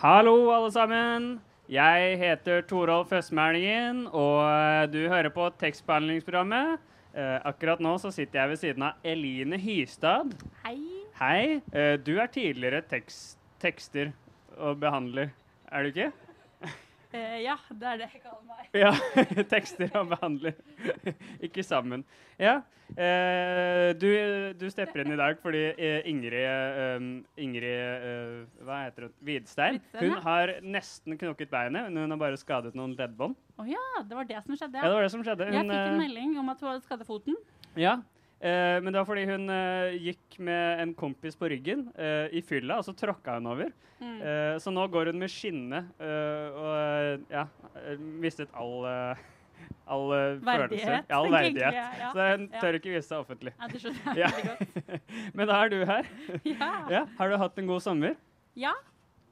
Hallo, alle sammen. Jeg heter Torolf Østmælingen, og eh, du hører på tekstbehandlingsprogrammet. Eh, akkurat nå så sitter jeg ved siden av Eline Hystad. Hei. Hei. Eh, du er tidligere tekst, tekster og behandler, er du ikke? Eh, ja, det er det jeg kaller meg. Ja. tekster og behandler. ikke sammen. Ja. Eh, du, du stepper inn i dag fordi eh, Ingrid, eh, Ingrid eh, Hva heter hun? Hvidstein. Hun har nesten knokket beinet, men hun har bare skadet noen leddbånd. Å ja, det var det som skjedde. Ja, det var det som skjedde. jeg fikk en eh, melding om at hun hadde skadet foten. ja, men det var fordi hun eh, gikk med en kompis på ryggen eh, i fylla, og så tråkka hun over. Mm. Eh, så nå går hun med skinne eh, og eh, ja, eh, mistet all, eh, all eh. Verdighet, Ja, all verdighet. jeg, ja. Så hun tør ikke vise seg offentlig. Ja, det skjønner jeg veldig godt. Men da er du her. Ja. Ja, har du hatt en god sommer? Ja.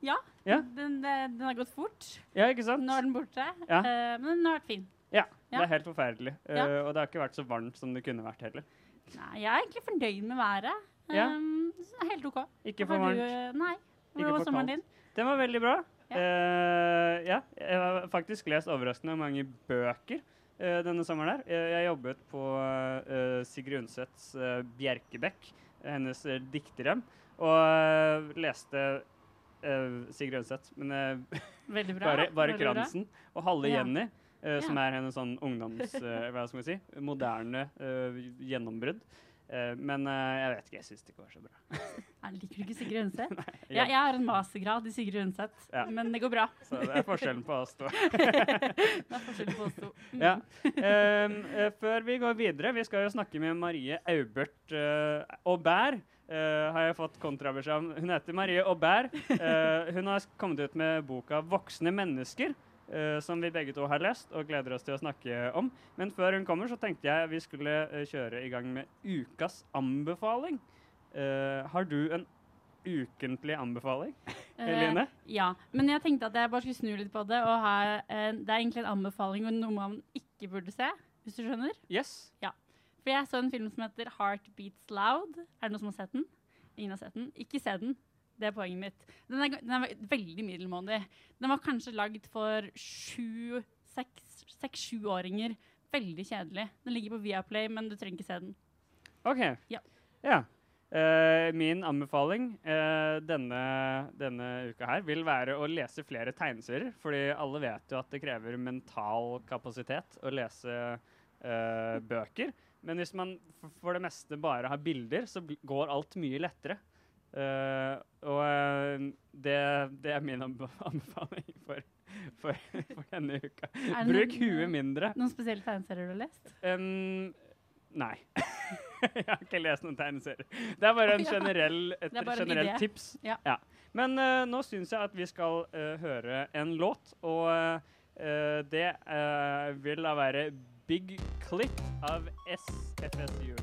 ja. Ja. Den, eh, den har gått fort. Ja, ikke sant? Nå er den borte. Ja. Eh, men den har vært fin. Ja, det er helt forferdelig. Uh, Ja. og det har ikke vært så varmt som det kunne vært heller. Nei, jeg er egentlig fornøyd med været. Ja. Um, helt OK. Ikke for varmt. du- Nei. Hvordan var sommeren din? Den var veldig bra. Ja. Uh, ja, jeg har faktisk lest overraskende mange bøker uh, denne sommeren. her. Jeg, jeg jobbet på eh, Sigrid Undsets uh, Bjerkebekk, hennes uh, dikterhjem, og leste Sigrid Undset, men bra. bare, bare. Kransen. Og Halve Ja. Jenny, eh, som er hennes sånn ungdoms... Uh, hva skal man si? Moderne uh, gjennombrudd. Men jeg vet ikke, jeg syns det ikke var så bra. jeg liker du ikke Sigrid Undset? ja. jeg, jeg har en mastergrad i Sigrid Undset, Ja. men det går bra. Så det er forskjellen på oss to. det er forskjell på oss to. Mm. Ja. Um, før vi går videre, vi skal jo snakke med Marie Aubert uh, Aubert. Uh, har jeg fått kontrabeskjed om. Hun heter Marie Aubert. Uh, hun har kommet ut med boka 'Voksne mennesker', eh, som vi begge to har lest og gleder oss til å snakke om. Men før hun kommer, så tenkte jeg vi skulle uh, kjøre i gang med ukas anbefaling. Uh, har du en ukentlig anbefaling, Eline? Ja, men jeg tenkte at jeg bare skulle snu litt på det. Og ha, det er egentlig en anbefaling om noe man ikke burde se, hvis du skjønner. Yes. For jeg så en film som heter Heart Beats Loud. Er det noen som har sett den? Ingen har sett den. Ikke se den. Det er poenget mitt. Den er, den er veldig middelmådig. Den var kanskje lagd for sju, seks, seks-sjuåringer. Veldig kjedelig. Den ligger på Viaplay, men du trenger ikke se den. OK. Ja. Ja. Uh, min anbefaling uh, denne, denne uka her vil være å lese flere tegneserier. Fordi alle vet jo at det krever mental kapasitet å lese uh, bøker. Men hvis man for det meste bare har bilder, så går alt mye lettere. Eh, og uh, det, det er min anbefaling for, for, for denne uka. Bruk noen- huet mindre. Noen spesielle tegneserier du har lest? Um, nei. jeg har ikke lest noen tegneserier. Det er bare en generell, et bare generelt tips. Ja. Men uh, nå syns jeg at vi skal høre en låt, og det vil da være Big Clip av SFSU.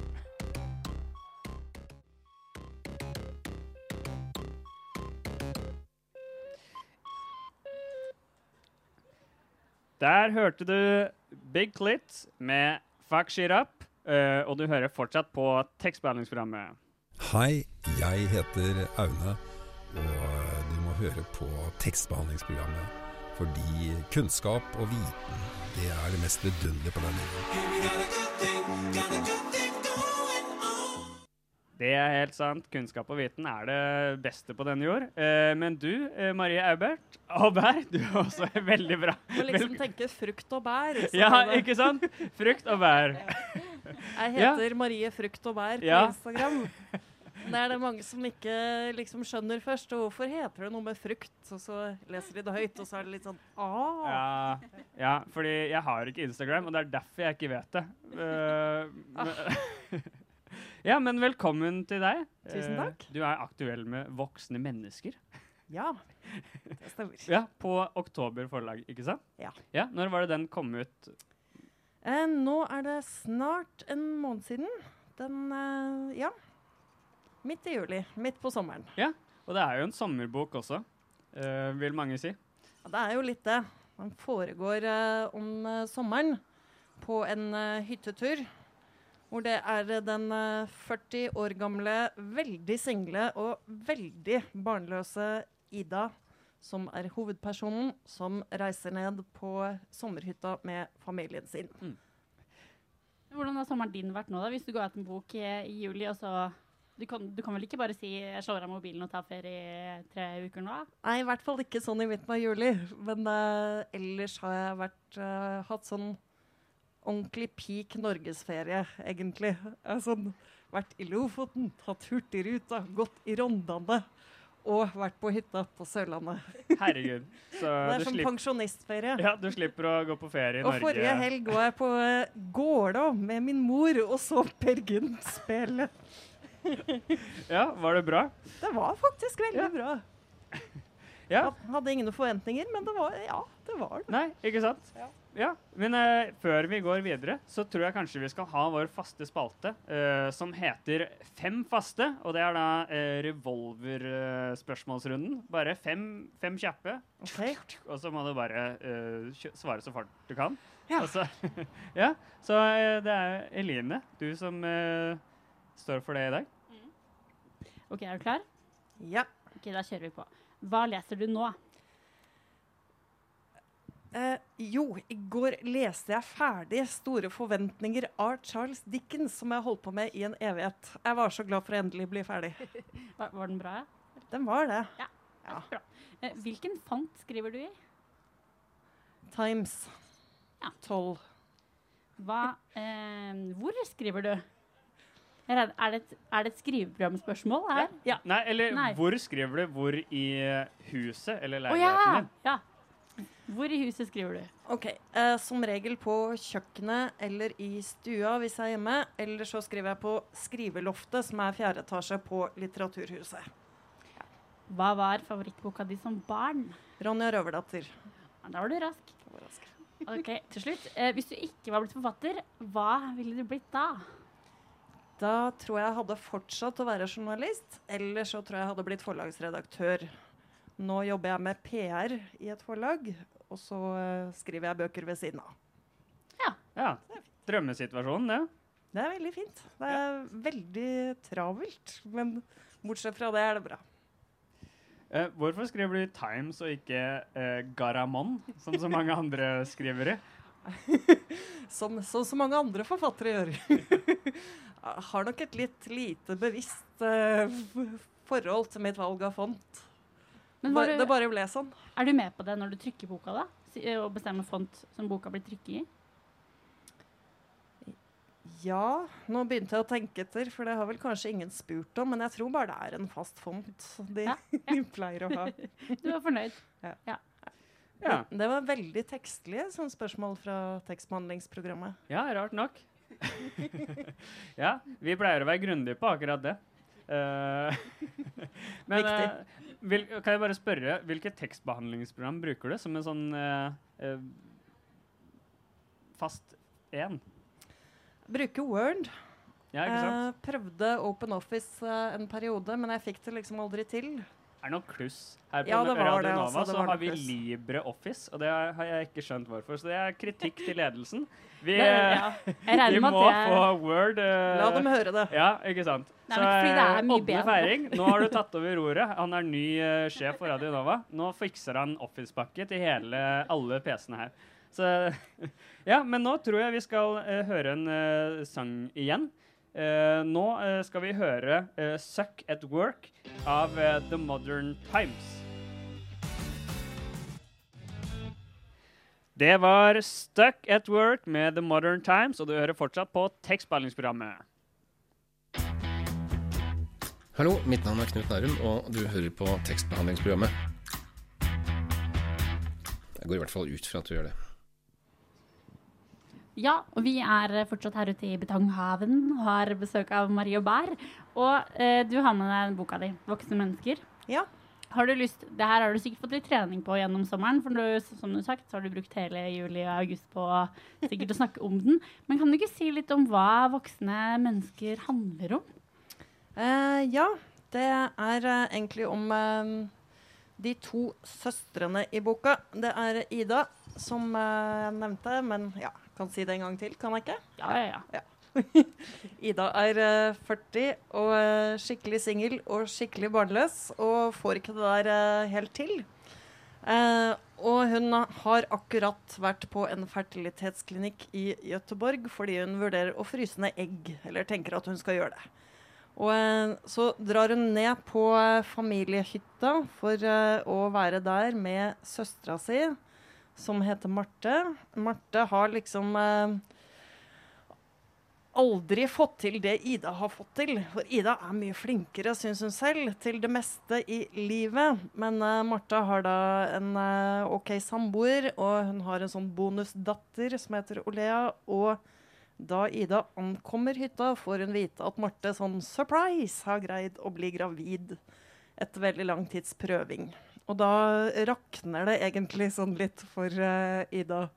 Der hørte du Big Clit med Fuck Shit Up, eh, og du hører fortsatt på tekstbehandlingsprogrammet. Hei, jeg heter Aune, og du må høre på tekstbehandlingsprogrammet. Fordi kunnskap og viten, det er det mest vidunderlige på denne jorden. Det er helt sant. Kunnskap og viten er det beste på denne jord. Eh, men du, eh, Marie Aubert, Aubert, du er også veldig bra. Du Må liksom tenke frukt og bær. Ja, ikke sant? Frukt og bær. Jeg heter Marie Frukt og bær på Ja. Instagram. Det er det mange som ikke liksom skjønner først. Og hvorfor heter det noe med frukt? Og så leser de det høyt, og så er det litt sånn ah. Ja, ja, fordi jeg har ikke Instagram, og det er derfor jeg ikke vet det. Uh, men, ja, men velkommen til deg. Tusen takk. Uh, du er aktuell med voksne mennesker. Ja, det stemmer. Ja, På Oktober forlag, ikke sant? Ja. ja. Når var det den kom ut? Eh, nå er det snart en måned siden. Den eh, Ja. Midt i juli. Midt på sommeren. Ja, og det er jo en sommerbok også, eh, vil mange si. Ja, det er jo litt det. Den foregår uh, om uh, sommeren på en hyttetur. Hvor det er den 40 år gamle, veldig single og veldig barnløse Ida som er hovedpersonen, som reiser ned på sommerhytta med familien sin. Mm. Hvordan har sommeren din vært nå, da? Hvis du går ut en bok i, i juli, og så du kan, du kan, vel ikke bare si 'jeg slår av mobilen og tar ferie i tre uker nå'? Nei, i hvert fall ikke sånn i midten av juli. Men uh, ellers har jeg vært, uh, hatt sånn ordentlig peak norgesferie, egentlig. Sånn, vært i Lofoten, tatt Hurtigruta, gått i Rondane og vært på hytta på Sørlandet. Herregud. Så det er som pensjonistferie. Ja, du slipper å gå på ferie i og Norge. Og forrige helg var jeg på uh, Gålå med min mor og så Per Gynt spille. ja, var det bra? Det var faktisk veldig ja. bra. ja. Hadde ingen forventninger, men det var, ja, det var det. Nei, ikke sant? Ja. Ja. Men uh, før vi går videre, så tror jeg kanskje vi skal ha vår faste spalte, uh, som heter Fem faste. Og det er da uh, revolverspørsmålsrunden. bare fem, fem kjappe. Okay. Og så må du bare svare så fort du kan. Ja. Så, ja. så det er Eline, du som står for det i dag. OK, er du klar? Ja. Ok, Da kjører vi på. Hva leser du nå? Eh, jo, i går leste jeg ferdig 'Store forventninger' av Charles Dickens, som jeg holdt på med i en evighet. Jeg var så glad for å endelig bli ferdig. Var, var den bra? Den var det. Ja, ja. Bra. Eh, hvilken font skriver du i? Times. Ja. 12. Hva, eh, hvor skriver du? Er det, et, er det et skriveprogramspørsmål her? Ja. Nei, eller Nei. hvor skriver du? Hvor i huset eller leiligheten oh, ja. din? Ja. Hvor i huset skriver du? Ok, eh, Som regel på kjøkkenet eller i stua hvis jeg er hjemme. Eller så skriver jeg på skriveloftet, som er fjerde etasje på Litteraturhuset. Hva var favorittboka di som barn? Ronja Røverdatter. Ja, da var du rask. Var rask. ok, Til slutt. Eh, hvis du ikke var blitt forfatter, hva ville du blitt da? Da tror jeg jeg hadde fortsatt å være journalist, eller så tror jeg jeg hadde blitt forlagsredaktør. Nå jobber jeg med PR i et forlag, og så uh, skriver jeg bøker ved siden av. Ja. ja. Drømmesituasjonen, det. Det er veldig fint. Det er ja. veldig travelt, men bortsett fra det er det bra. Uh, hvorfor skriver du Times og ikke uh, Garamond, som så mange andre skriver i? som så, så mange andre forfattere gjør. har nok et litt lite bevisst uh, forhold til mitt valg av font. Du, det bare ble sånn. Er du med på det når du trykker boka, da? Eh, og bestemmer font som boka blir trykket i? Ja, nå begynte jeg å tenke etter, for det har vel kanskje ingen spurt om. Men jeg tror bare det er en fast font de, ja, ja. de pleier å ha. du var fornøyd? Ja. ja. ja. Det var veldig tekstlige sånn spørsmål fra tekstbehandlingsprogrammet. Ja, rart nok. ja, vi pleier å være grundige på akkurat det. Uh, men uh, vil, kan jeg bare spørre, hvilket tekstbehandlingsprogram bruker du som en sånn uh, fast én? Bruker Word. Ja, jeg prøvde Open Office en periode, men jeg fikk det liksom aldri til er noe kluss. Her på ja, Radio det, Nova altså, så har vi LibreOffice, og det har jeg ikke skjønt hvorfor. Så det er kritikk til ledelsen. Vi, ja. vi må få Word. Uh, La dem høre det. Ja, ikke sant. Nei, så uh, Ådne Feiring, nå har du tatt over roret. Han er ny uh, sjef for Radio Nova. Nå fikser han Office-pakke til hele, alle PC-ene her. Så, ja, men nå tror jeg vi skal høre en sang igjen. Uh, nå uh, skal vi høre uh, 'Suck at Work' av The Modern Times. Det var 'Stuck at Work' med The Modern Times, og du hører fortsatt på tekstbehandlingsprogrammet. Hallo, mitt navn er Knut Nærum, og du hører på tekstbehandlingsprogrammet. Jeg går i hvert fall ut fra at du gjør det. Ja, og vi er fortsatt her ute i Betonghaven og har besøk av Marie Bær. Og eh, du har med deg boka di, 'Voksne mennesker'. Ja. Har du lyst, det her har du sikkert fått litt trening på gjennom sommeren, for du, som du har sagt, så har du brukt hele juli og august på sikkert å snakke om den. Men kan du ikke si litt om hva voksne mennesker handler om? Eh, ja, det er eh, egentlig om eh, de to søstrene i boka. Det er Ida, som eh, jeg nevnte, men ja, kan si det en gang til, kan jeg ikke? Ja, ja, ja. Ida er eh, 40 og eh, skikkelig singel og skikkelig barnløs og får ikke det der eh, helt til. Eh, og hun har akkurat vært på en fertilitetsklinikk i Gøteborg fordi hun vurderer å fryse ned egg, eller tenker at hun skal gjøre det. Og eh, så drar hun ned på eh, familiehytta for eh, å være der med søstera si, som heter Marte. Marte har liksom eh, aldri fått til det Ida har fått til. For Ida er mye flinkere, syns hun selv, til det meste i livet. Men eh, Marte har da en eh, OK samboer, og hun har en sånn bonusdatter som heter Olea. Og da Ida ankommer hytta, får hun vite at Marte sånn surprise har greid å bli gravid etter veldig lang tids prøving. Og da rakner det egentlig sånn litt for uh, Ida.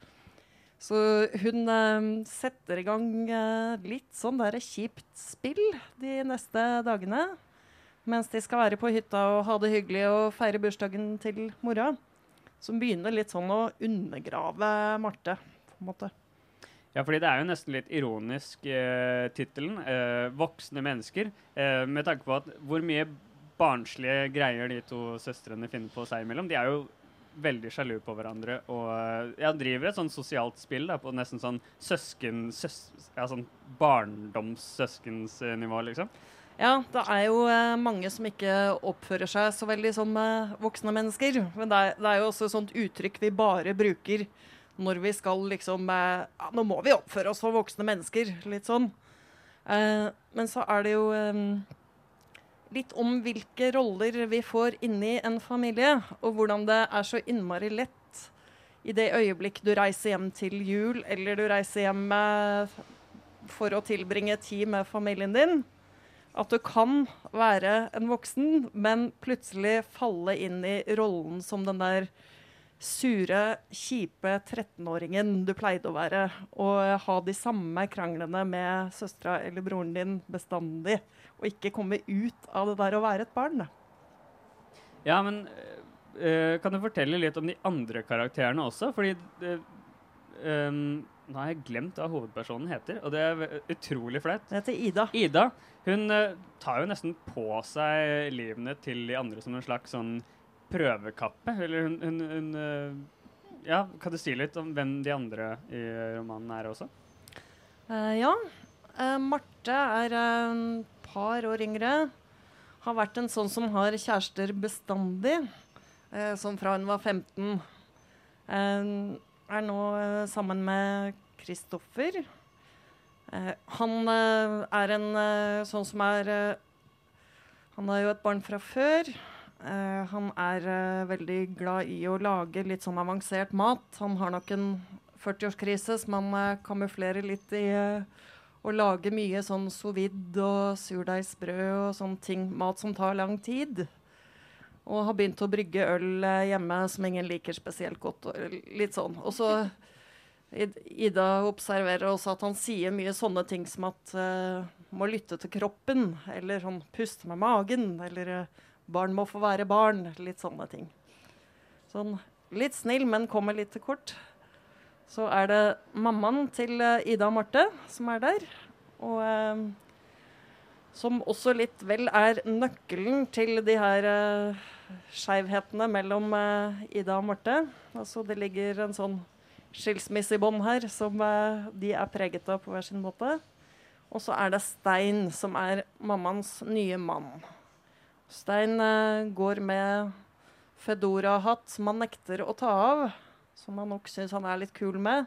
Så hun uh, setter i gang uh, litt sånn der kjipt spill de neste dagene. Mens de skal være på hytta og ha det hyggelig og feire bursdagen til mora. Som begynner litt sånn å undergrave Marte, på en måte. Ja, fordi det er jo nesten litt ironisk, eh, tittelen. Eh, 'Voksne mennesker'. Eh, med tanke på at hvor mye barnslige greier de to søstrene finner på seg imellom. De er jo veldig sjalu på hverandre og eh, ja, driver et sånn sosialt spill da, på nesten sånn søsken... Søs, ja, sånn barndomssøskensnivå, liksom. Ja, det er jo eh, mange som ikke oppfører seg så veldig som eh, voksne mennesker. Men det er, det er jo også et sånt uttrykk vi bare bruker når vi skal liksom eh, ja, Nå må vi oppføre oss som voksne mennesker. Litt sånn. Eh, men så er det jo eh, litt om hvilke roller vi får inni en familie, og hvordan det er så innmari lett i det øyeblikk du reiser hjem til jul, eller du reiser hjem for å tilbringe tid med familien din. At du kan være en voksen, men plutselig falle inn i rollen som den der sure, kjipe 13-åringen du pleide å være. Og ha de samme kranglene med søstera eller broren din bestandig. Og ikke komme ut av det der å være et barn. Ja, men øh, kan du fortelle litt om de andre karakterene også? Fordi eh, øh, Nå har jeg glemt hva hovedpersonen heter, og det er utrolig flaut. Det heter Ida. Ida hun eh, tar jo nesten på seg livene til de andre som en slags sånn prøvekappe. Eller hun, hun, hun eh, Ja, kan du si litt om hvem de andre i romanen er også? Uh, ja. Uh, Marte er et par år yngre. Har vært en sånn som har kjærester bestandig. Som fra hun var 15. Eh, er nå sammen med Kristoffer. Han er en sånn som er Han har jo et barn fra før. Eh, han er uh, veldig glad i å lage litt sånn avansert mat. Han har nok en 40-årskrise som han uh, kamuflerer litt i eh, å lage mye sånn sous og surdeigsbrød og sånne ting. Mat som tar lang tid. Og har begynt å brygge øl eh, hjemme som ingen liker spesielt godt. Og litt sånn. Og så Ida observerer også at han sier mye sånne ting som at uh, må lytte til kroppen, eller sånn puste med magen, eller eh, barn må få være barn. Litt sånne ting. Sånn litt snill, men kommer litt til kort. Så er det mammaen til eh, Ida og Marte som er der. Og eh, som også litt vel er nøkkelen til de her eh, skeivhetene mellom eh, Ida og Marte. Altså det ligger en sånn skilsmisse i bånn her som eh, de er preget av på hver sin måte. Og så er det Stein som er mammaens nye mann. Stein eh, går med Fedora-hatt som han nekter å ta av, som han nok syns han er litt kul med.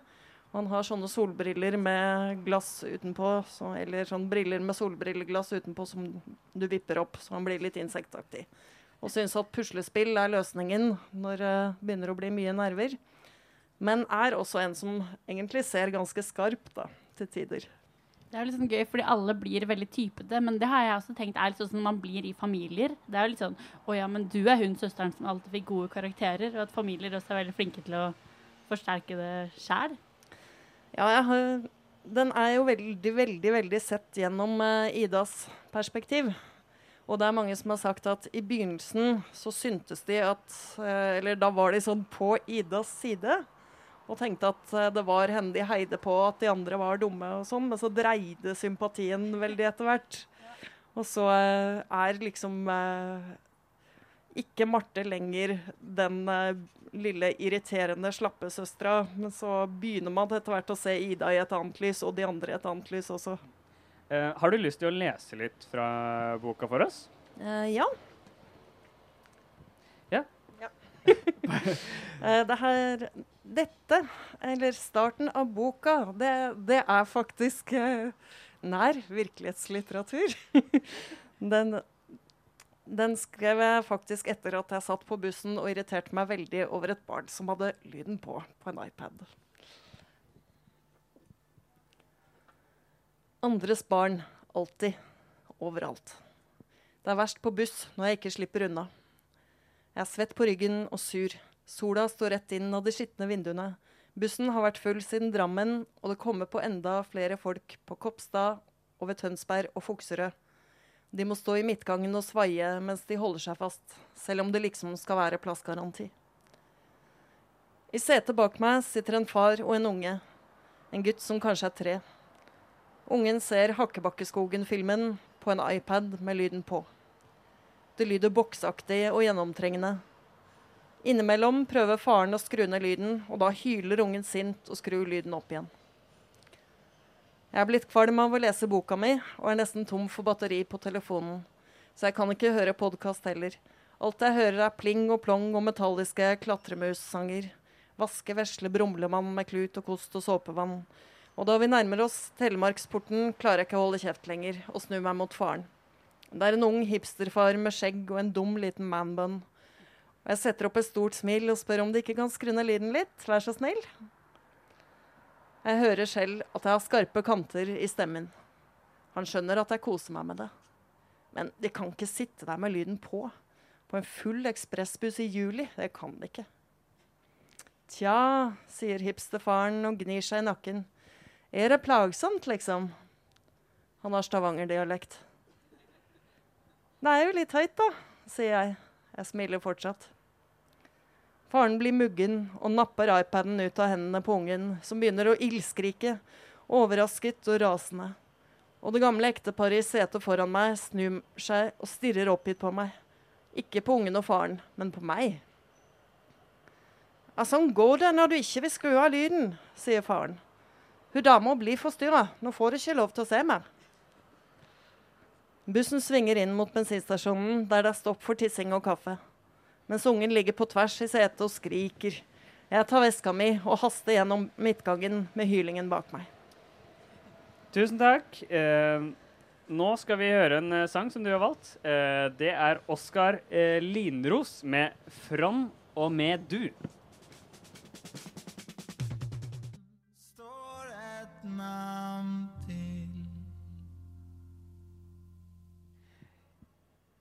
Han har sånne solbriller med glass utenpå, så, eller sånne briller med solbrilleglass utenpå som du vipper opp, så han blir litt insektaktig. Og syns at puslespill er løsningen når det begynner å bli mye nerver. Men er også en som egentlig ser ganske skarp da, til tider. Det er jo litt sånn gøy, fordi alle blir veldig typete. Men det har jeg også tenkt er litt sånn som man blir i familier. Det er jo litt sånn Å ja, men du er hun søsteren som alltid fikk gode karakterer. Og at familier også er veldig flinke til å forsterke det sjæl. Ja, har, den er jo veldig, veldig, veldig sett gjennom uh, Idas perspektiv. Og det er mange som har sagt at i begynnelsen så syntes de at uh, Eller da var de sånn på Idas side. Og tenkte at eh, det var henne de heide på, at de andre var dumme og sånn. Men så dreide sympatien veldig etter hvert. Og så eh, er liksom eh, ikke Marte lenger den lille irriterende slappesøstera. Men så begynner man etter hvert å se Ida i et annet lys, og de andre i et annet lys også. Uh, har du lyst til å lese litt fra boka for oss? Uh, ja. Ja. Eh, det her Dette, eller starten av boka, det, det er faktisk eh, nær virkelighetslitteratur. den, den skrev jeg faktisk etter at jeg satt på bussen og irriterte meg veldig over et barn som hadde lyden på på en iPad. Andres barn. Alltid. Overalt. Det er verst på buss når jeg ikke slipper unna. Jeg er svett på ryggen og sur. Sola står rett inn av de skitne vinduene. Bussen har vært full siden Drammen, og det kommer på enda flere folk på Kopstad og ved Tønsberg og Fokserød. De må stå i midtgangen og svaie mens de holder seg fast, selv om det liksom skal være plassgaranti. I setet bak meg sitter en far og en unge. En gutt som kanskje er tre. Ungen ser Hakkebakkeskogen-filmen på en iPad med lyden på. Det lyder boksaktig og gjennomtrengende. Innimellom prøver faren å skru ned lyden, og da hyler ungen sint og skrur lyden opp igjen. Jeg er blitt kvalm av å lese boka mi og er nesten tom for batteri på telefonen, så jeg kan ikke høre podkast heller. Alt jeg hører er pling og plong og metalliske klatremussanger. Vaske, vesle brumlemann med klut og kost og såpevann. Og da vi nærmer oss Telemarksporten, klarer jeg ikke å holde kjeft lenger og snu meg mot faren. Det er en ung hipsterfar med skjegg og en dum liten manbun. Og jeg setter opp et stort smil og spør om de ikke kan skru ned lyden litt, vær så snill. Jeg hører selv at jeg har skarpe kanter i stemmen. Han skjønner at jeg koser meg med det. Men de kan ikke sitte der med lyden på. På en full ekspressbuss i juli. Det kan de ikke. Tja, sier hipsterfaren og gnir seg i nakken. Er det plagsomt, liksom? Han har stavangerdialekt. Det er jo litt høyt, da, sier jeg. Jeg smiler fortsatt. Faren blir muggen og napper iPaden ut av hendene på ungen, som begynner å ildskrike, overrasket og rasende. Og det gamle ekteparet i setet foran meg snur seg og stirrer oppgitt på meg. Ikke på ungen og faren, men på meg. Ja, sånn går det når du ikke vil skru av lyden, sier faren. Hun dama blir forstyrra. Nå får du ikke lov til å se mer. Bussen svinger inn mot bensinstasjonen, der det er stopp for tissing og kaffe. Mens ungen ligger på tvers i setet og skriker. Jeg tar veska mi og haster gjennom midtgangen med hylingen bak meg. Tusen takk. Eh, nå skal vi høre en eh, sang som du har valgt. Eh, det er Oskar eh, Linros med 'From og med du'. står et navn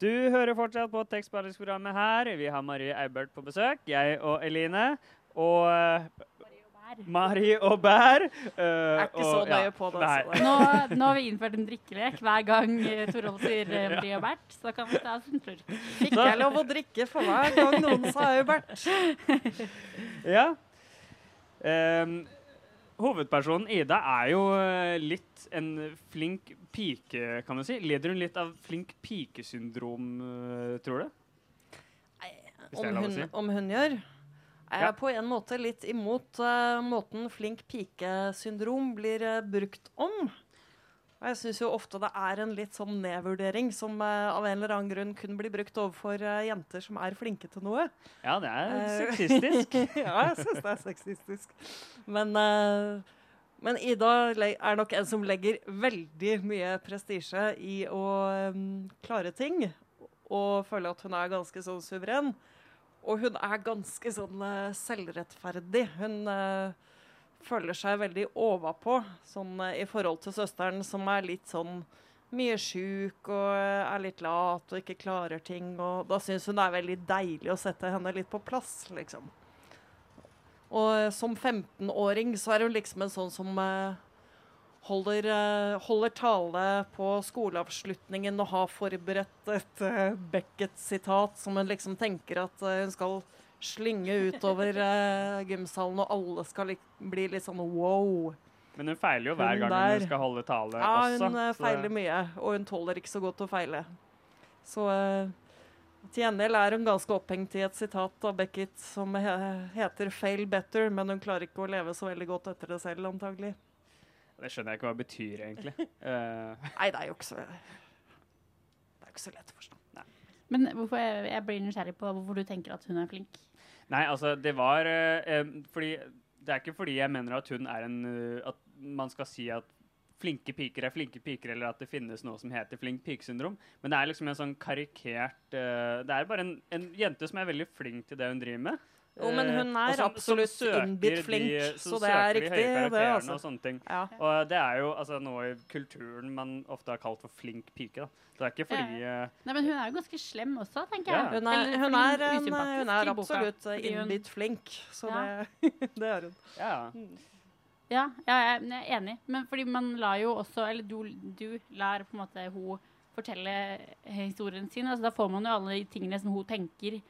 Du hører fortsatt på tekstbehandlingsprogrammet her. Vi har Marie Eibert på besøk. Jeg og Eline. Og Marie Mari og Bær. Uh, er ikke så og- ja, nøye på det. Nå, nå har vi innført en drikkelek hver gang Torolv sier uh, Marie og Bert. Så da kan vi ta oss en slurk. Fikk jeg lov å drikke for hver gang noen sa Aubert? Ja. Ehm, hovedpersonen Ida er jo eh, litt en flink pike, kan du si. Leder hun litt av flink pikesyndrom, eh, tror du? Nei, Om hun, si. om hun gjør. Jeg Ja. er på en måte litt imot uh, måten flink pike-syndrom blir uh, brukt om. Og jeg syns jo ofte det er en litt sånn nedvurdering som uh, av en eller annen grunn kun blir brukt overfor uh, jenter som er flinke til noe. Ja, det er Eh, sexistisk. ja, jeg syns det er sexistisk. Men Men Ida er nok en som legger veldig mye prestisje i å um, klare ting. Og føler at hun er ganske sånn suveren. Og hun er ganske sånn selvrettferdig. Hun eh, føler seg veldig overpå sånn, eh, i forhold til søsteren, som er litt sånn mye sjuk og eh, er litt lat og ikke klarer ting. Og da syns hun det er veldig deilig å sette henne litt på plass, liksom. Og eh, som 15-åring så er hun liksom en sånn som holder, holder tale på skoleavslutningen og har forberedt et Beckett-sitat som hun liksom tenker at hun skal slynge utover uh, gymsalen, og alle skal bli litt sånn wow. Men hun feiler jo hver Hun gang der. hun skal holde tale Ja, også. hun eh, så- feiler mye, og hun tåler ikke så godt å feile. Så uh, til gjengjeld er hun ganske opphengt i et sitat av Beckett som he heter 'fail better', men hun klarer ikke å leve så veldig godt etter det selv, antagelig. Det skjønner jeg ikke hva det betyr, egentlig. Uh. Nei, det er jo ikke så Det er jo ikke så lett å forstå. Men hvorfor jeg, jeg blir nysgjerrig på hvorfor du tenker at hun er flink. Nei, altså, det var eh, fordi Det er ikke fordi jeg mener at hun er en eh, At man skal si at flinke piker er flinke piker, eller at det finnes noe som heter flink pikesyndrom. Men det er liksom en sånn karikert eh, Det er bare en, en jente som er veldig flink til det hun driver med. Jo, men hun Eh, er som- som absolutt innbitt flink, de, så det er riktig, det, altså. Og sånne ting. Ja. Og det er jo altså, noe i kulturen man ofte har kalt for flink pike. da. Så det er ikke fordi ja. Nei, men hun er jo ganske slem også, tenker Ja. jeg. Hun er, hun er, en, usympatisk hun er absolutt eh, innbitt flink, så Ja. det, det er hun. Ja. Ja, jeg er enig. Men fordi man lar jo også Eller du, du lar på en måte hun fortelle historien sin. Altså, da får man jo alle de tingene som hun tenker,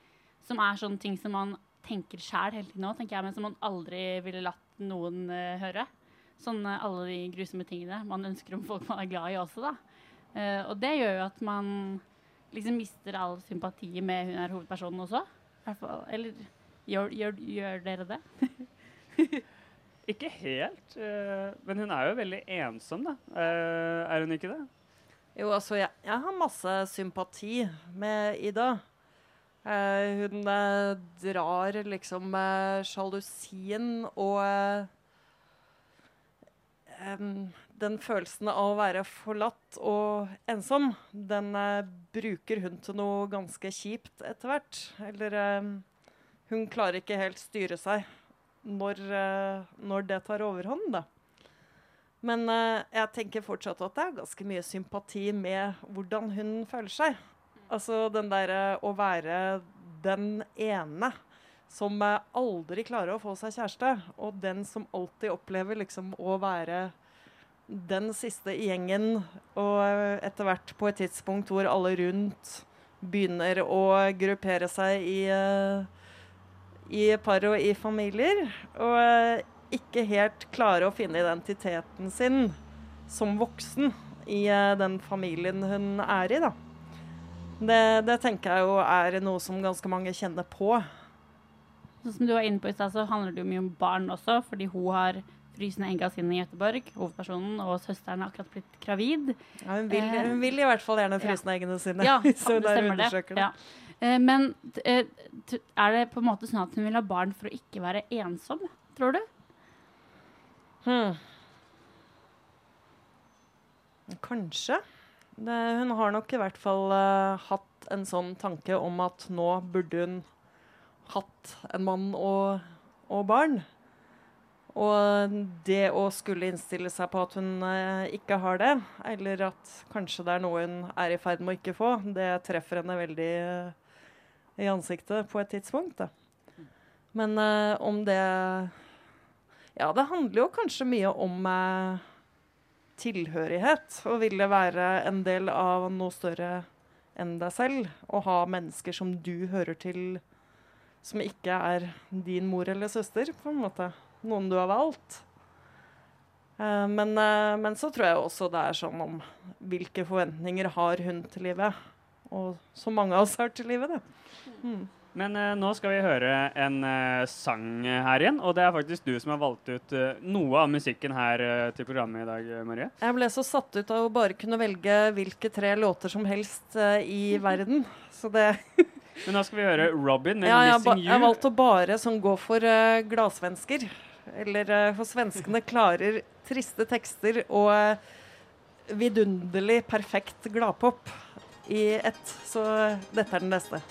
som er sånne ting som man tenker sjæl hele tiden nå, tenker jeg, men som man aldri ville latt noen uh, høre. Sånn uh, alle de grusomme tingene man ønsker om folk man er glad i også, da. Uh, og det gjør jo at man liksom mister all sympati med hun er hovedpersonen også. I fall- Eller gjør, gjør, gjør dere det? Ikke helt, eh, men hun er jo veldig ensom, da. Eh, er hun ikke det? Jo, altså, jeg, jeg har masse sympati med Ida. Eh, hun eh, drar liksom uh, sjalusien og eh, den følelsen av å være forlatt og ensom, den bruker hun til noe ganske kjipt etter hvert. Eller hun klarer ikke helt styre seg når, når det tar overhånd, da. Men jeg tenker fortsatt at det er ganske mye sympati med hvordan hun føler seg. Altså den derre å være den ene som eh, aldri klarer å få seg kjæreste, og den som alltid opplever liksom å være den siste i gjengen, og eh, etter hvert på et tidspunkt hvor alle rundt begynner å gruppere seg i, eh, i par og i familier, og ikke helt klare å finne identiteten sin som voksen i den familien hun er i, da. Det, det tenker jeg jo er noe som ganske mange kjenner på. Sånn som du var inne på i stad, så handler det jo mye om barn også, fordi hun har frysende egga sine i Gøteborg, hovedpersonen, og søsteren har akkurat blitt gravid. Ja, hun, vil, Eh, hun vil i hvert fall gjerne ja. frysne eggene sine. Ja, så det stemmer det. Ja. Eh, Men eh, er det på en måte sånn at hun vil ha barn for å ikke være ensom, tror du? Hmm. Kanskje. Det, hun har nok i hvert fall uh, hatt en sånn tanke om at nå burde hun hatt en mann og, og barn. Og det å skulle innstille seg på at hun uh, ikke har det, eller at kanskje det er noe hun er i ferd med å ikke få, det treffer henne veldig uh, i ansiktet på et tidspunkt. Da. Men om det Ja, det handler jo kanskje mye om eh, tilhørighet. Og ville være en del av noe større enn deg selv. Og ha mennesker som du hører til, som ikke er din mor eller søster, på en måte. Noen du har valgt. Eh, men, eh, men så tror jeg også det er sånn om hvilke forventninger har hun til livet. Og så mange av oss har til livet, det. Mm. Men uh, nå skal vi høre en uh, sang her igjen, og det er faktisk du som har valgt ut uh, noe av musikken her til programmet i dag, Marie. Jeg ble så satt ut av å bare kunne velge hvilke tre låter som helst i verden. Så det Men nå skal vi høre Robin med ja, 'Missing jeg har valgt å bare sånn gå for uh, gladsvensker. Eller for svenskene klarer triste tekster og vidunderlig perfekt gladpop i ett. Så dette er den beste.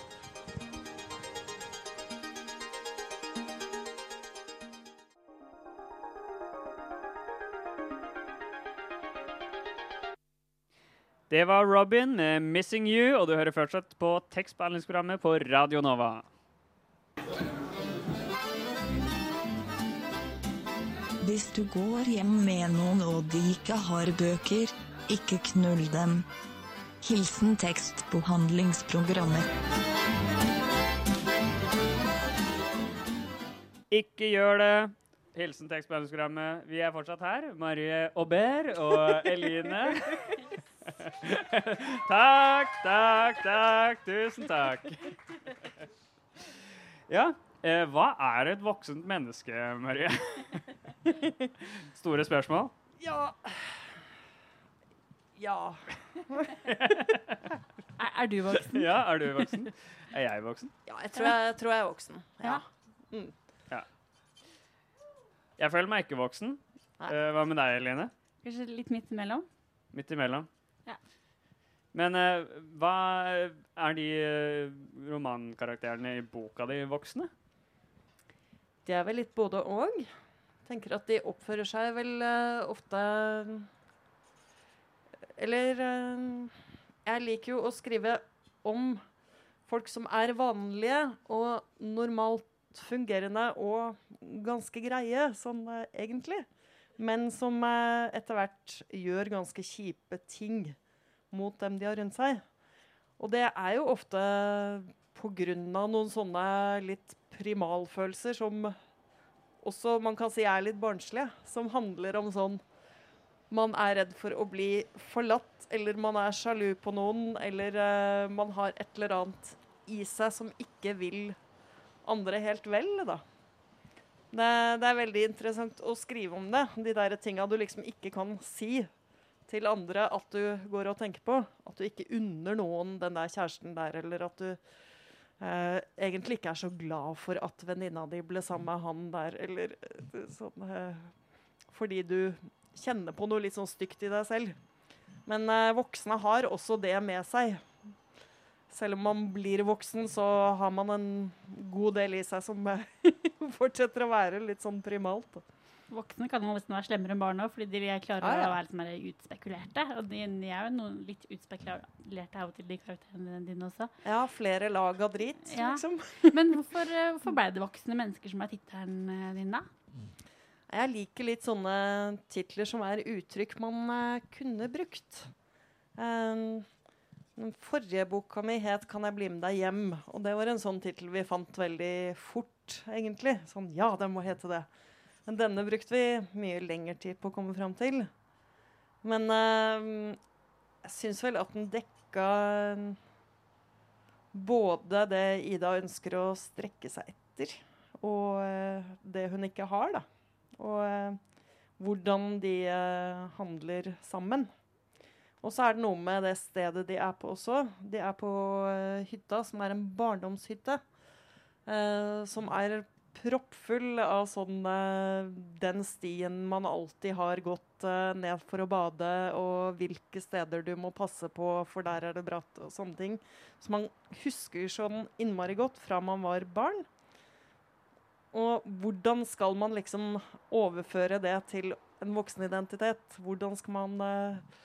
Det var Robin med 'Missing You', og du hører fortsatt på tekstbehandlingsprogrammet på Radio Nova. Hvis du går hjem med noen og de ikke har bøker, ikke knull dem. Hilsen tekstbehandlingsprogrammet. Ikke gjør det. Hilsen tekstbehandlingsprogrammet. Vi er fortsatt her. Marie Aubert og Eline. takk, takk, takk. Tusen takk. Ja, eh, hva er et voksent menneske, Marie? Store spørsmål. Ja Ja. Er, er du voksen? Ja, er du voksen? Er jeg voksen? ja jeg, tror jeg, tror jeg er voksen. Ja. Jeg føler meg ikke voksen. Eh, hva med deg, Eline? Kanskje litt midt imellom? Midt imellom. Ja. Men eh, hva er de eh, romankarakterene i boka di voksne? De er vel litt både og. Tenker at de oppfører seg vel eh, ofte Eller eh, Jeg liker jo å skrive om folk som er vanlige og normalt fungerende og ganske greie, sånn eh, egentlig. Men som eh, etter hvert gjør ganske kjipe ting mot dem de har rundt seg. Og det er jo ofte av noen sånne litt primalfølelser som også man kan si er litt barnslige. Som handler om sånn man er redd for å bli forlatt, eller man er sjalu på noen, eller uh, man har et eller annet i seg som ikke vil andre helt vel, da. Det, det er veldig interessant å skrive om det. De der tinga du liksom ikke kan si til andre at du går og tenker på. At du ikke unner noen den der kjæresten der, eller at du eh, egentlig ikke er så glad for at venninna di ble sammen med han der, eller eh, sånn eh, Fordi du kjenner på noe litt sånn stygt i deg selv. Men eh, voksne har også det med seg. Selv om man blir voksen, så har man en god del i seg som eh, fortsetter å være litt sånn primalt. da. Voksne kan jo nesten være slemmere enn barn òg, fordi de klarer Ah, ja. å være litt mer utspekulerte. Og de, de er jo noen litt utspekulerte av og til, de karakterene dine også. Ja, flere lag av drit, Ja. liksom. Men hvorfor, eh, hvorfor ble det voksne mennesker som er tittelen eh, din, da? Jeg liker litt sånne titler som er uttrykk man uh, kunne brukt. Um, den forrige boka mi het 'Kan jeg bli med deg hjem?', og det var en sånn tittel vi fant veldig fort, egentlig. Sånn, ja, den må hete det. Denne brukte vi mye lengre tid på å komme fram til. Men eh, jeg syns vel at den dekka eh, både det Ida ønsker å strekke seg etter, og eh, det hun ikke har, da. Og eh, hvordan de eh, handler sammen. Og så er det noe med det stedet de er på også. De er på eh, hytta, som er en barndomshytte. som er proppfull av sånn eh, den stien man alltid har gått eh, ned for å bade, og hvilke steder du må passe på, for der er det bratt, og sånne ting. Så man husker sånn innmari godt fra man var barn. Og hvordan skal man liksom overføre det til en voksenidentitet? Hvordan skal man eh,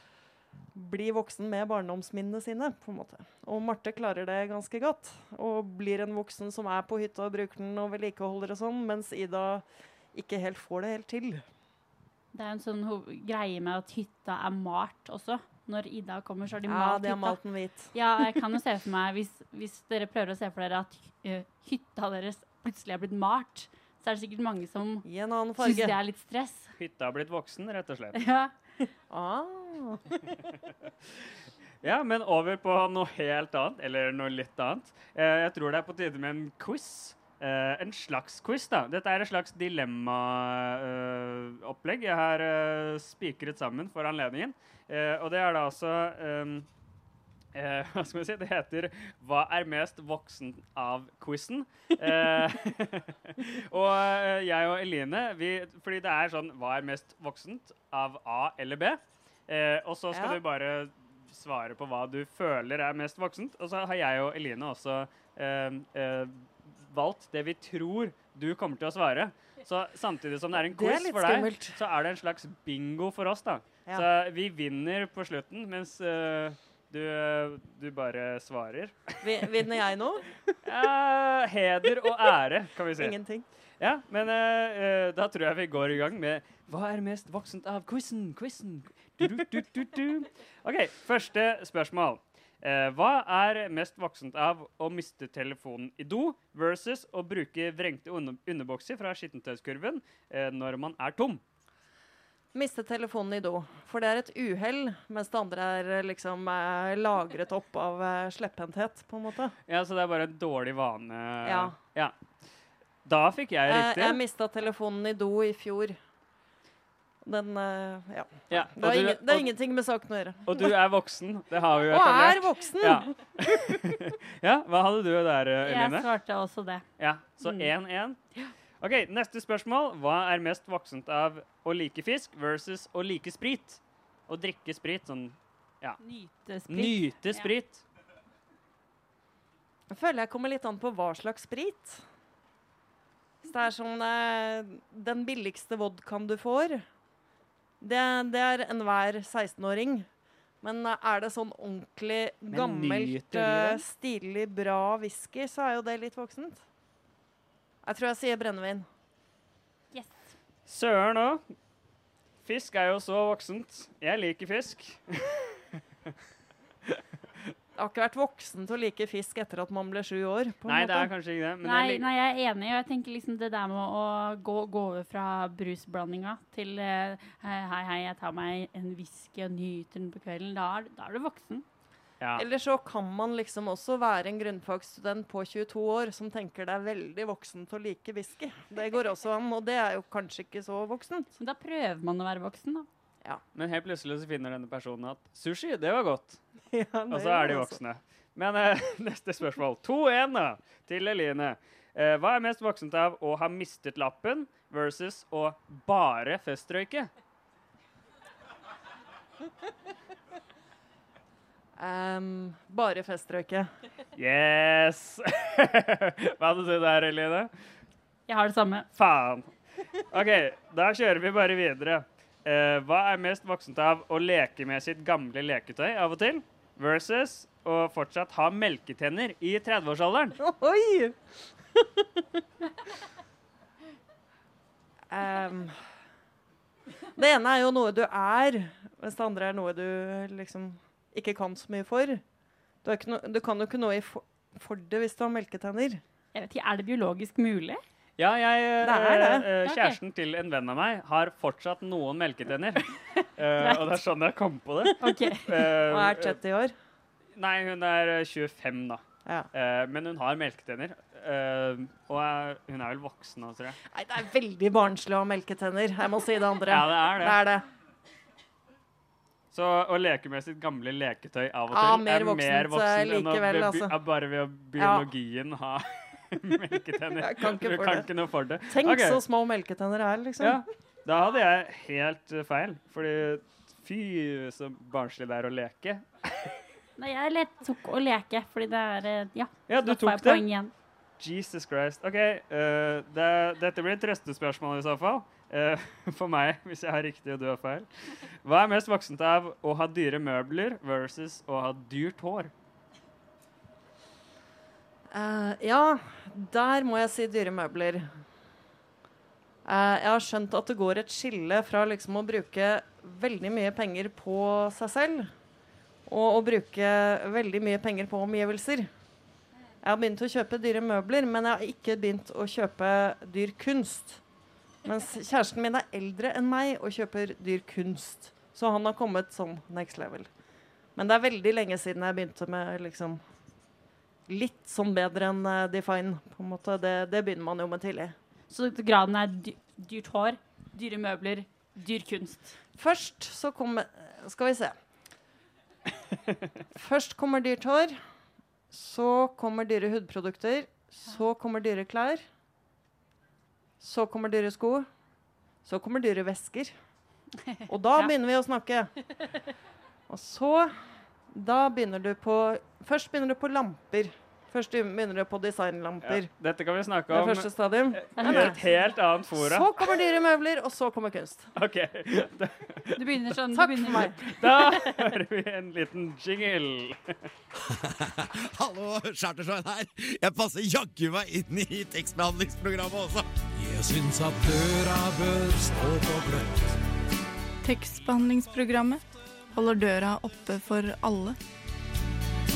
bli voksen med barndomsminnene sine, på en måte. Og Marte klarer det ganske godt, og blir en voksen som er på hytta og bruker den og vedlikeholder og sånn, mens Ida ikke helt får det helt til. Det er en sånn greie med at hytta er malt også. Når Ida kommer, så har de Ja, malt de har hytta. malt den hvit. Ja, jeg kan jo se for meg, hvis, hvis dere prøver å se for dere at hytta deres plutselig er blitt malt, så er det sikkert mange som I syns det er litt stress. Hytta har blitt voksen, rett og slett. Ja. Ah. Ja, men over på noe helt annet, eller noe litt annet. Eh, jeg tror det er på tide med en quiz. Eh, en slags quiz, da. Dette er et slags dilemmaopplegg jeg har eh, spikret sammen for anledningen. Eh, og det er da altså eh, eh, Hva skal vi si? Det heter 'Hva er mest voksen av?'-quizen. Eh, og eh, jeg og Eline vi, Fordi det er sånn 'Hva er mest voksent av A eller B?' Eh, og så skal Ja. du bare svare på hva du føler er mest voksent. Og så har jeg og Eline også eh, eh, valgt det vi tror du kommer til å svare. Så samtidig som det er en quiz er for deg, skummelt. så er det en slags bingo for oss, da. Ja. Så vi vinner på slutten, mens uh, du, eh, du bare svarer. Vinner jeg nå? Ja, heder og ære, kan vi si. Ingenting. Ja, men eh, da tror jeg vi går i gang med Hva er mest voksent av quizen? Quizen. OK, første spørsmål. Uh, hva er mest voksent av å miste telefonen i do versus å bruke vrengte under underbukser fra skittentøyskurven uh, når man er tom? Miste telefonen i do. For det er et uhell, mens det andre er liksom eh, lagret opp av eh, slepphendthet, på en måte. Ja, Så det er bare en dårlig vane? Ja. Ja. Da fikk jeg Eh, riktig. jeg mista telefonen i do i fjor. Den eh, Ja. Ja, Det har, og, ingen, det har og, ingenting med saken å gjøre. og du er voksen. Det har vi jo Og er voksen! Ja. ja, hva hadde du der, Eline? Jeg svarte også det. Ja, Så Mm. 1-1. OK, neste spørsmål. Hva er mest voksent av å like fisk versus å like sprit? Å drikke sprit. Sånn Nyte sprit. nyte Ja. sprit. Jeg føler jeg kommer litt an på hva slags sprit. Så det er sånn eh, Den billigste vodkaen du får, det, det er enhver 16-åring. Men er det sånn ordentlig gammelt, eh, stilig, bra whisky, så er jo det litt voksent. Jeg tror jeg sier brennevin. Yes. Søren òg. Fisk er jo så voksent. Jeg liker fisk. Jeg har ikke vært voksen til å like fisk etter at man ble sju år. på Nei, måte. det er kanskje ikke det. Men Nei, jeg lik- nei, jeg er enig. Og jeg tenker liksom det der med å gå, gå over fra brusblandinga til eh, hei, hei, jeg tar meg en whisky og nyter den på kvelden. Da er, da er du voksen. ja. Eller så kan man liksom også være en grunnfagsstudent på 22 år som tenker det er veldig voksent å like whisky. Det går også an, og det er jo kanskje ikke så voksent. Men da prøver man å være voksen, da. Men helt plutselig så finner denne personen at sushi, det var godt. Ja, Og så er de det voksne. Men uh, neste spørsmål. 2-1 til Eline. Uh, hva er mest voksent av å ha mistet lappen versus å bare festrøyke? Um, bare festrøyke. Yes! hva hadde du der, Eline? Jeg har det samme. Faen. OK, da kjører vi bare videre. Eh, hva er mest voksent av å leke med sitt gamle leketøy av og til versus å fortsatt ha melketenner i 30-årsalderen? Oi! um, det ene er jo noe du er, mens det andre er noe du liksom ikke kan så mye for. Du, er ikke no, du kan jo ikke noe i for, for det hvis du har melketenner. Jeg vet ikke, Er det biologisk mulig? Ja, jeg, eh, Det er det. eh, Ok. kjæresten til en venn av meg har fortsatt noen melketenner. Eh, og det er sånn jeg kom på det. Ok. Eh, Og er 30 år. Nei, hun er eh, 25 da. Ja. Eh, men hun har melketenner. Eh, og er, hun er vel voksen nå, tror jeg. Nei, det er veldig barnslig å ha melketenner. Jeg må si det andre. Ja, det er det. Det er det. Så å leke med sitt gamle leketøy av og Ja, til mer er voksent, mer voksen enn å likevel, altså. bare ved biologien ha melketenner. Jeg kan ikke du for kan det. ikke noe for det. Tenk okay. så små melketenner er, liksom. Ja, da hadde jeg helt eh, feil. Fordi fy, så barnslig det er å leke. Nei, jeg lett tok å leke, fordi det er eh, Ja, Ja, du tok det. igjen. Jesus Christ. OK, uh, det, dette blir et trøstespørsmål i så fall. Eh, for meg, hvis jeg har riktig og du har feil. Hva er mest voksent av å ha dyre møbler versus å ha dyrt hår? Eh, ja, der må jeg si dyre møbler. Uh, jeg har skjønt at det går et skille fra liksom å bruke veldig mye penger på seg selv, og å bruke veldig mye penger på omgivelser. Jeg har begynt å kjøpe dyre møbler, men jeg har ikke begynt å kjøpe dyr kunst. Mens kjæresten min er eldre enn meg og kjøper dyr kunst. Så han har kommet sånn next level. Men det er veldig lenge siden jeg begynte med liksom litt sånn bedre enn uh, Define. på en måte. Det, det begynner man jo med tidlig. Så graden er dy dyrt hår, dyre møbler, dyr kunst. Først så kommer Skal vi se. Først kommer dyrt hår. Så kommer dyre hudprodukter. Så kommer dyre klær. Så kommer dyre sko. Så kommer dyre vesker. Og da Ja. begynner vi å snakke. Og så Da begynner du på Først begynner du på lamper. Først begynner du på Ja, designlamper. dette kan vi snakke Det om første stadium. i et helt annet fora. Så kommer dyre møbler, og så kommer kunst. OK. Du begynner sånn. Takk begynner, for meg. Da hører vi en liten jingle. Hallo, Chartersveien her. Jeg passer jaggu meg inn i tekstbehandlingsprogrammet også. Jeg syns at døra bør stå på gløtt. Tekstbehandlingsprogrammet holder døra oppe for alle.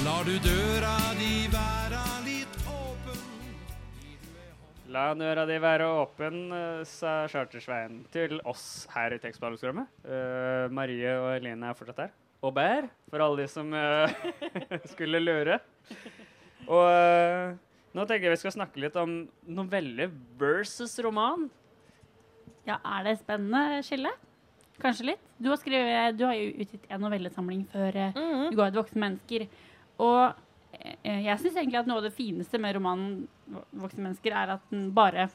Lar du døra di være litt åpen? La døra di være åpen, eh, sa Chartersveien til oss her i Tekstbehandlingsrommet. Uh, Marie og Eline er fortsatt her. Og Bær, for alle de som uh, skulle lure. Og uh, nå tenker jeg vi skal snakke litt om novelle versus roman. Ja, er det spennende skille? Kanskje litt. Du har, skrevet, du har jo utgitt en novellesamling før mm -hmm. du ga ut voksne mennesker. Og eh, jeg syns egentlig at noe av det fineste med romanen Vo- Voksne mennesker er at den bare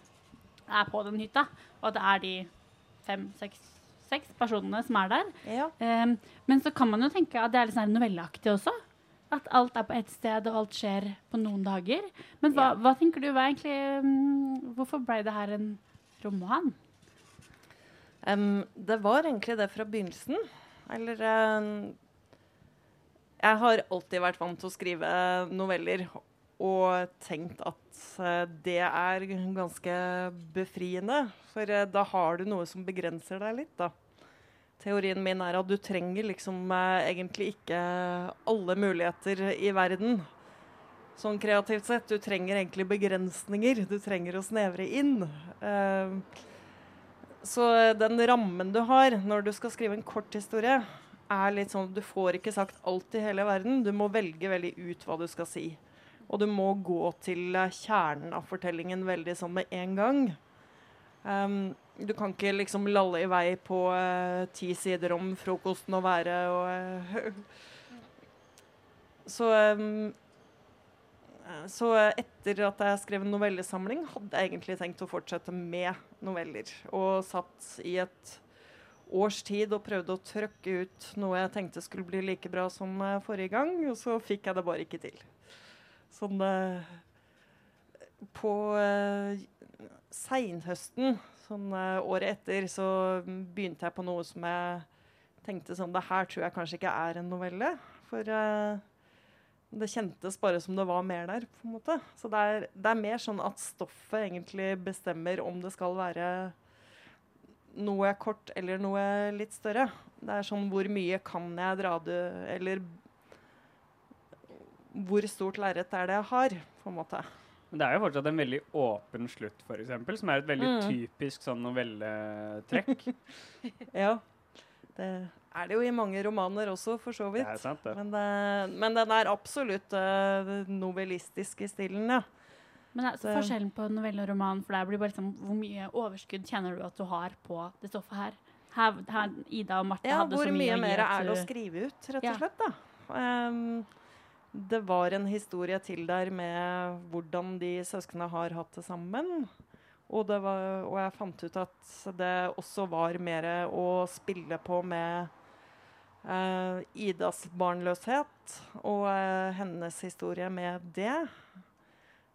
er på den hytta, og at det er de fem-seks seks personene som er der. Ja. Um, men så kan man jo tenke at det er litt sånn novelleaktig også. At alt er på ett sted, og alt skjer på noen dager. Men hva, hva tenker du? Hva egentlig, um, hvorfor ble det her en roman? Em, det var egentlig det fra begynnelsen. Eller em, Jeg har alltid vært vant til å skrive noveller og tenkt at uh, det er ganske befriende. For uh, da har du noe som begrenser deg litt, da. Teorien min er at du trenger liksom uh, egentlig ikke alle muligheter i verden. Sånn kreativt sett. Du trenger egentlig begrensninger. Du trenger å snevre inn. Em, så den rammen du har når du skal skrive en kort historie, er litt sånn at du får ikke sagt alt i hele verden. Du må velge veldig ut hva du skal si. Og du må gå til eh, kjernen av fortellingen veldig sånn med en gang. Um, du kan ikke liksom lalle i vei på uh, ti sider om frokosten og været og uh, Så um, så etter at jeg skrev en novellesamling, hadde jeg egentlig tenkt å fortsette med noveller. Og satt i et års tid og prøvde å trøkke ut noe jeg tenkte skulle bli like bra som eh, forrige gang, og så fikk jeg det bare ikke til. Sånn eh, På seinhøsten, sånn eh, året etter, så begynte jeg på noe som jeg tenkte sånn Det her tror jeg kanskje ikke er en novelle. For eh, det kjentes bare som det var mer der. på en måte. Så det er, det er mer sånn at stoffet egentlig bestemmer om det skal være noe kort eller noe litt større. Det er sånn hvor mye kan jeg dra det Eller hvor stort lerret er det jeg har, på en måte. Men det er jo fortsatt en veldig åpen slutt, eksempel, som er et veldig Mm. typisk sånn novelletrekk. Ja. Det er det jo i mange romaner også, for så vidt. Det er sant, det. Men, det, men den er absolutt uh, novellistisk i stilen, ja. Men det er Det- forskjellen på novelle og roman, for der blir bare liksom, hvor mye overskudd kjenner du at du har på det stoffet her? Her, her Ida og Marte Ja, hadde så mye, mye å gi mer er det å skrive ut, rett og Ja. slett, da. Um, det var en historie til der med hvordan de søsknene har hatt det sammen. Og, det var, og jeg fant ut at det også var mer å spille på med eh, Idas barnløshet og eh, hennes historie med det.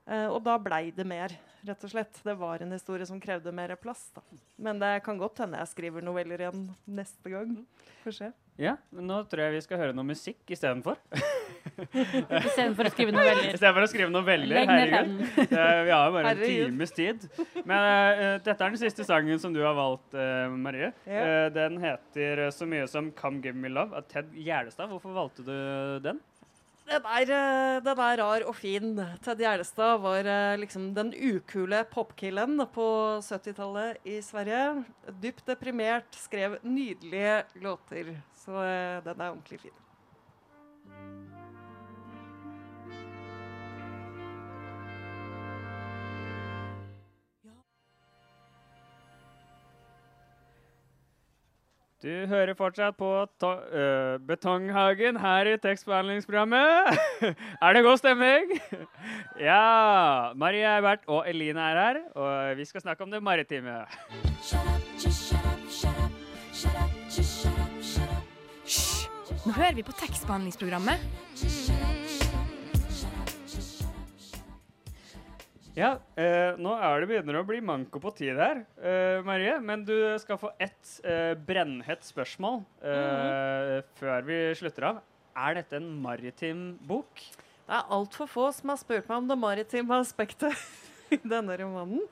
Eh, og da blei det mer, rett og slett. Det var en historie som krevde mer plass. Da. Men det kan godt hende jeg skriver noveller igjen neste gang. Får se. Ja, men nå tror jeg vi skal høre noe musikk istedenfor. Istedenfor å skrive noveller. Istedenfor å skrive noveller. Herregud. Det- Vi har jo bare en Herregud. times tid. Men uh, dette er den siste sangen som du har valgt, uh, Marie. Ja. Uh, den heter så mye som 'Come Give Me Love' av Ted Gjerdestad, Hvorfor valgte du den? Den er, eh, den er rar og fin. Ted Gjerdestad var eh, liksom den ukule popkillen på 70-tallet i Sverige. Dypt deprimert, skrev nydelige låter. Så eh, den er ordentlig fin. Du hører fortsatt på to øh, Betonghagen her i tekstbehandlingsprogrammet. er det god stemning? ja. Marie Eibert og Eline er her, og vi skal snakke om det maritime. Hysj! Nå hører vi på tekstbehandlingsprogrammet. Ja, eh, nå er det begynner å bli manko på tid her, eh, Marie. Men du skal få ett eh, brennhett spørsmål eh, før vi slutter av. Er dette en maritim bok? Det er altfor få som har spurt meg om det maritime aspektet i denne romanen.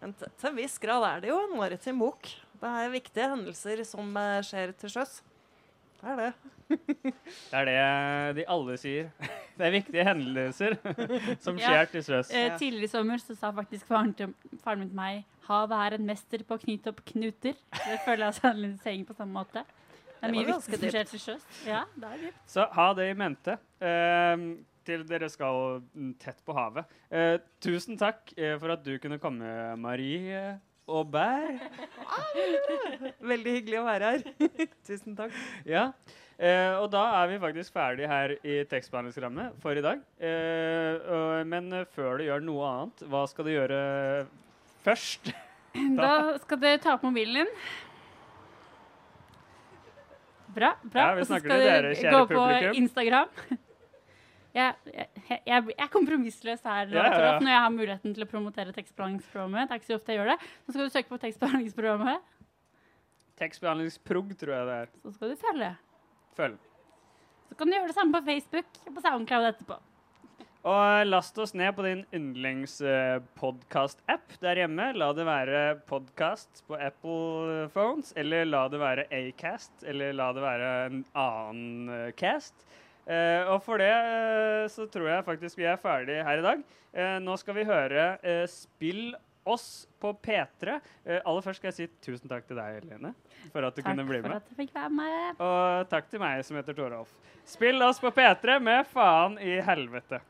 Men til til en viss grad er det jo en maritim bok. Det er viktige hendelser som eh, skjer til sjøs. Det er det. Det er det de alle sier. Det er viktige hendelser som Ja. skjer til sjøs. Eh, tidligere i sommer så sa faktisk faren, til, faren min til meg Havet er en mester på å knyte opp knuter. Det føler jeg saying på samme måte. Det er mye viktig som skjer til sjøs. Ja, det er dypt. Så ha det i mente eh, til dere skal tett på havet. Eh, tusen takk eh, for at du kunne komme, Marie Aubert. Veldig hyggelig å være her. Tusen takk. Ja. Eh, og da er vi faktisk ferdig her i tekstbehandlingsprogrammet for i dag. Eh, og, men før du gjør noe annet, hva skal du gjøre først? Da skal du ta opp mobilen din. Bra. bra. Ja, Og så skal du dere, gå på publikum. Instagram. Jeg, jeg, jeg, er kompromissløs her Ja, ja, ja. når jeg har muligheten til å promotere tekstbehandlingsprogrammet. Det er ikke så ofte jeg gjør det. Så skal du søke på tekstbehandlingsprogrammet, Tekstbehandlingsprog, tror jeg det er. så skal du følge. Følg. Så kan du gjøre det samme på Facebook og på SoundCloud etterpå. Og last oss ned på din yndlingspodkast-app der hjemme. La det være podkast på Apple phones, eller la det være Acast, eller la det være en annen eh, cast. Eh, og for det eh, så tror jeg faktisk vi er ferdig her i dag. Eh, nå skal vi høre Spill oss på P3. Eh, aller først skal jeg si tusen takk til deg, Helene, for at du Takk kunne bli med. Takk for at jeg fikk være med. Og takk til meg som heter Torolf. Spill oss på P3 med Faen i helvete.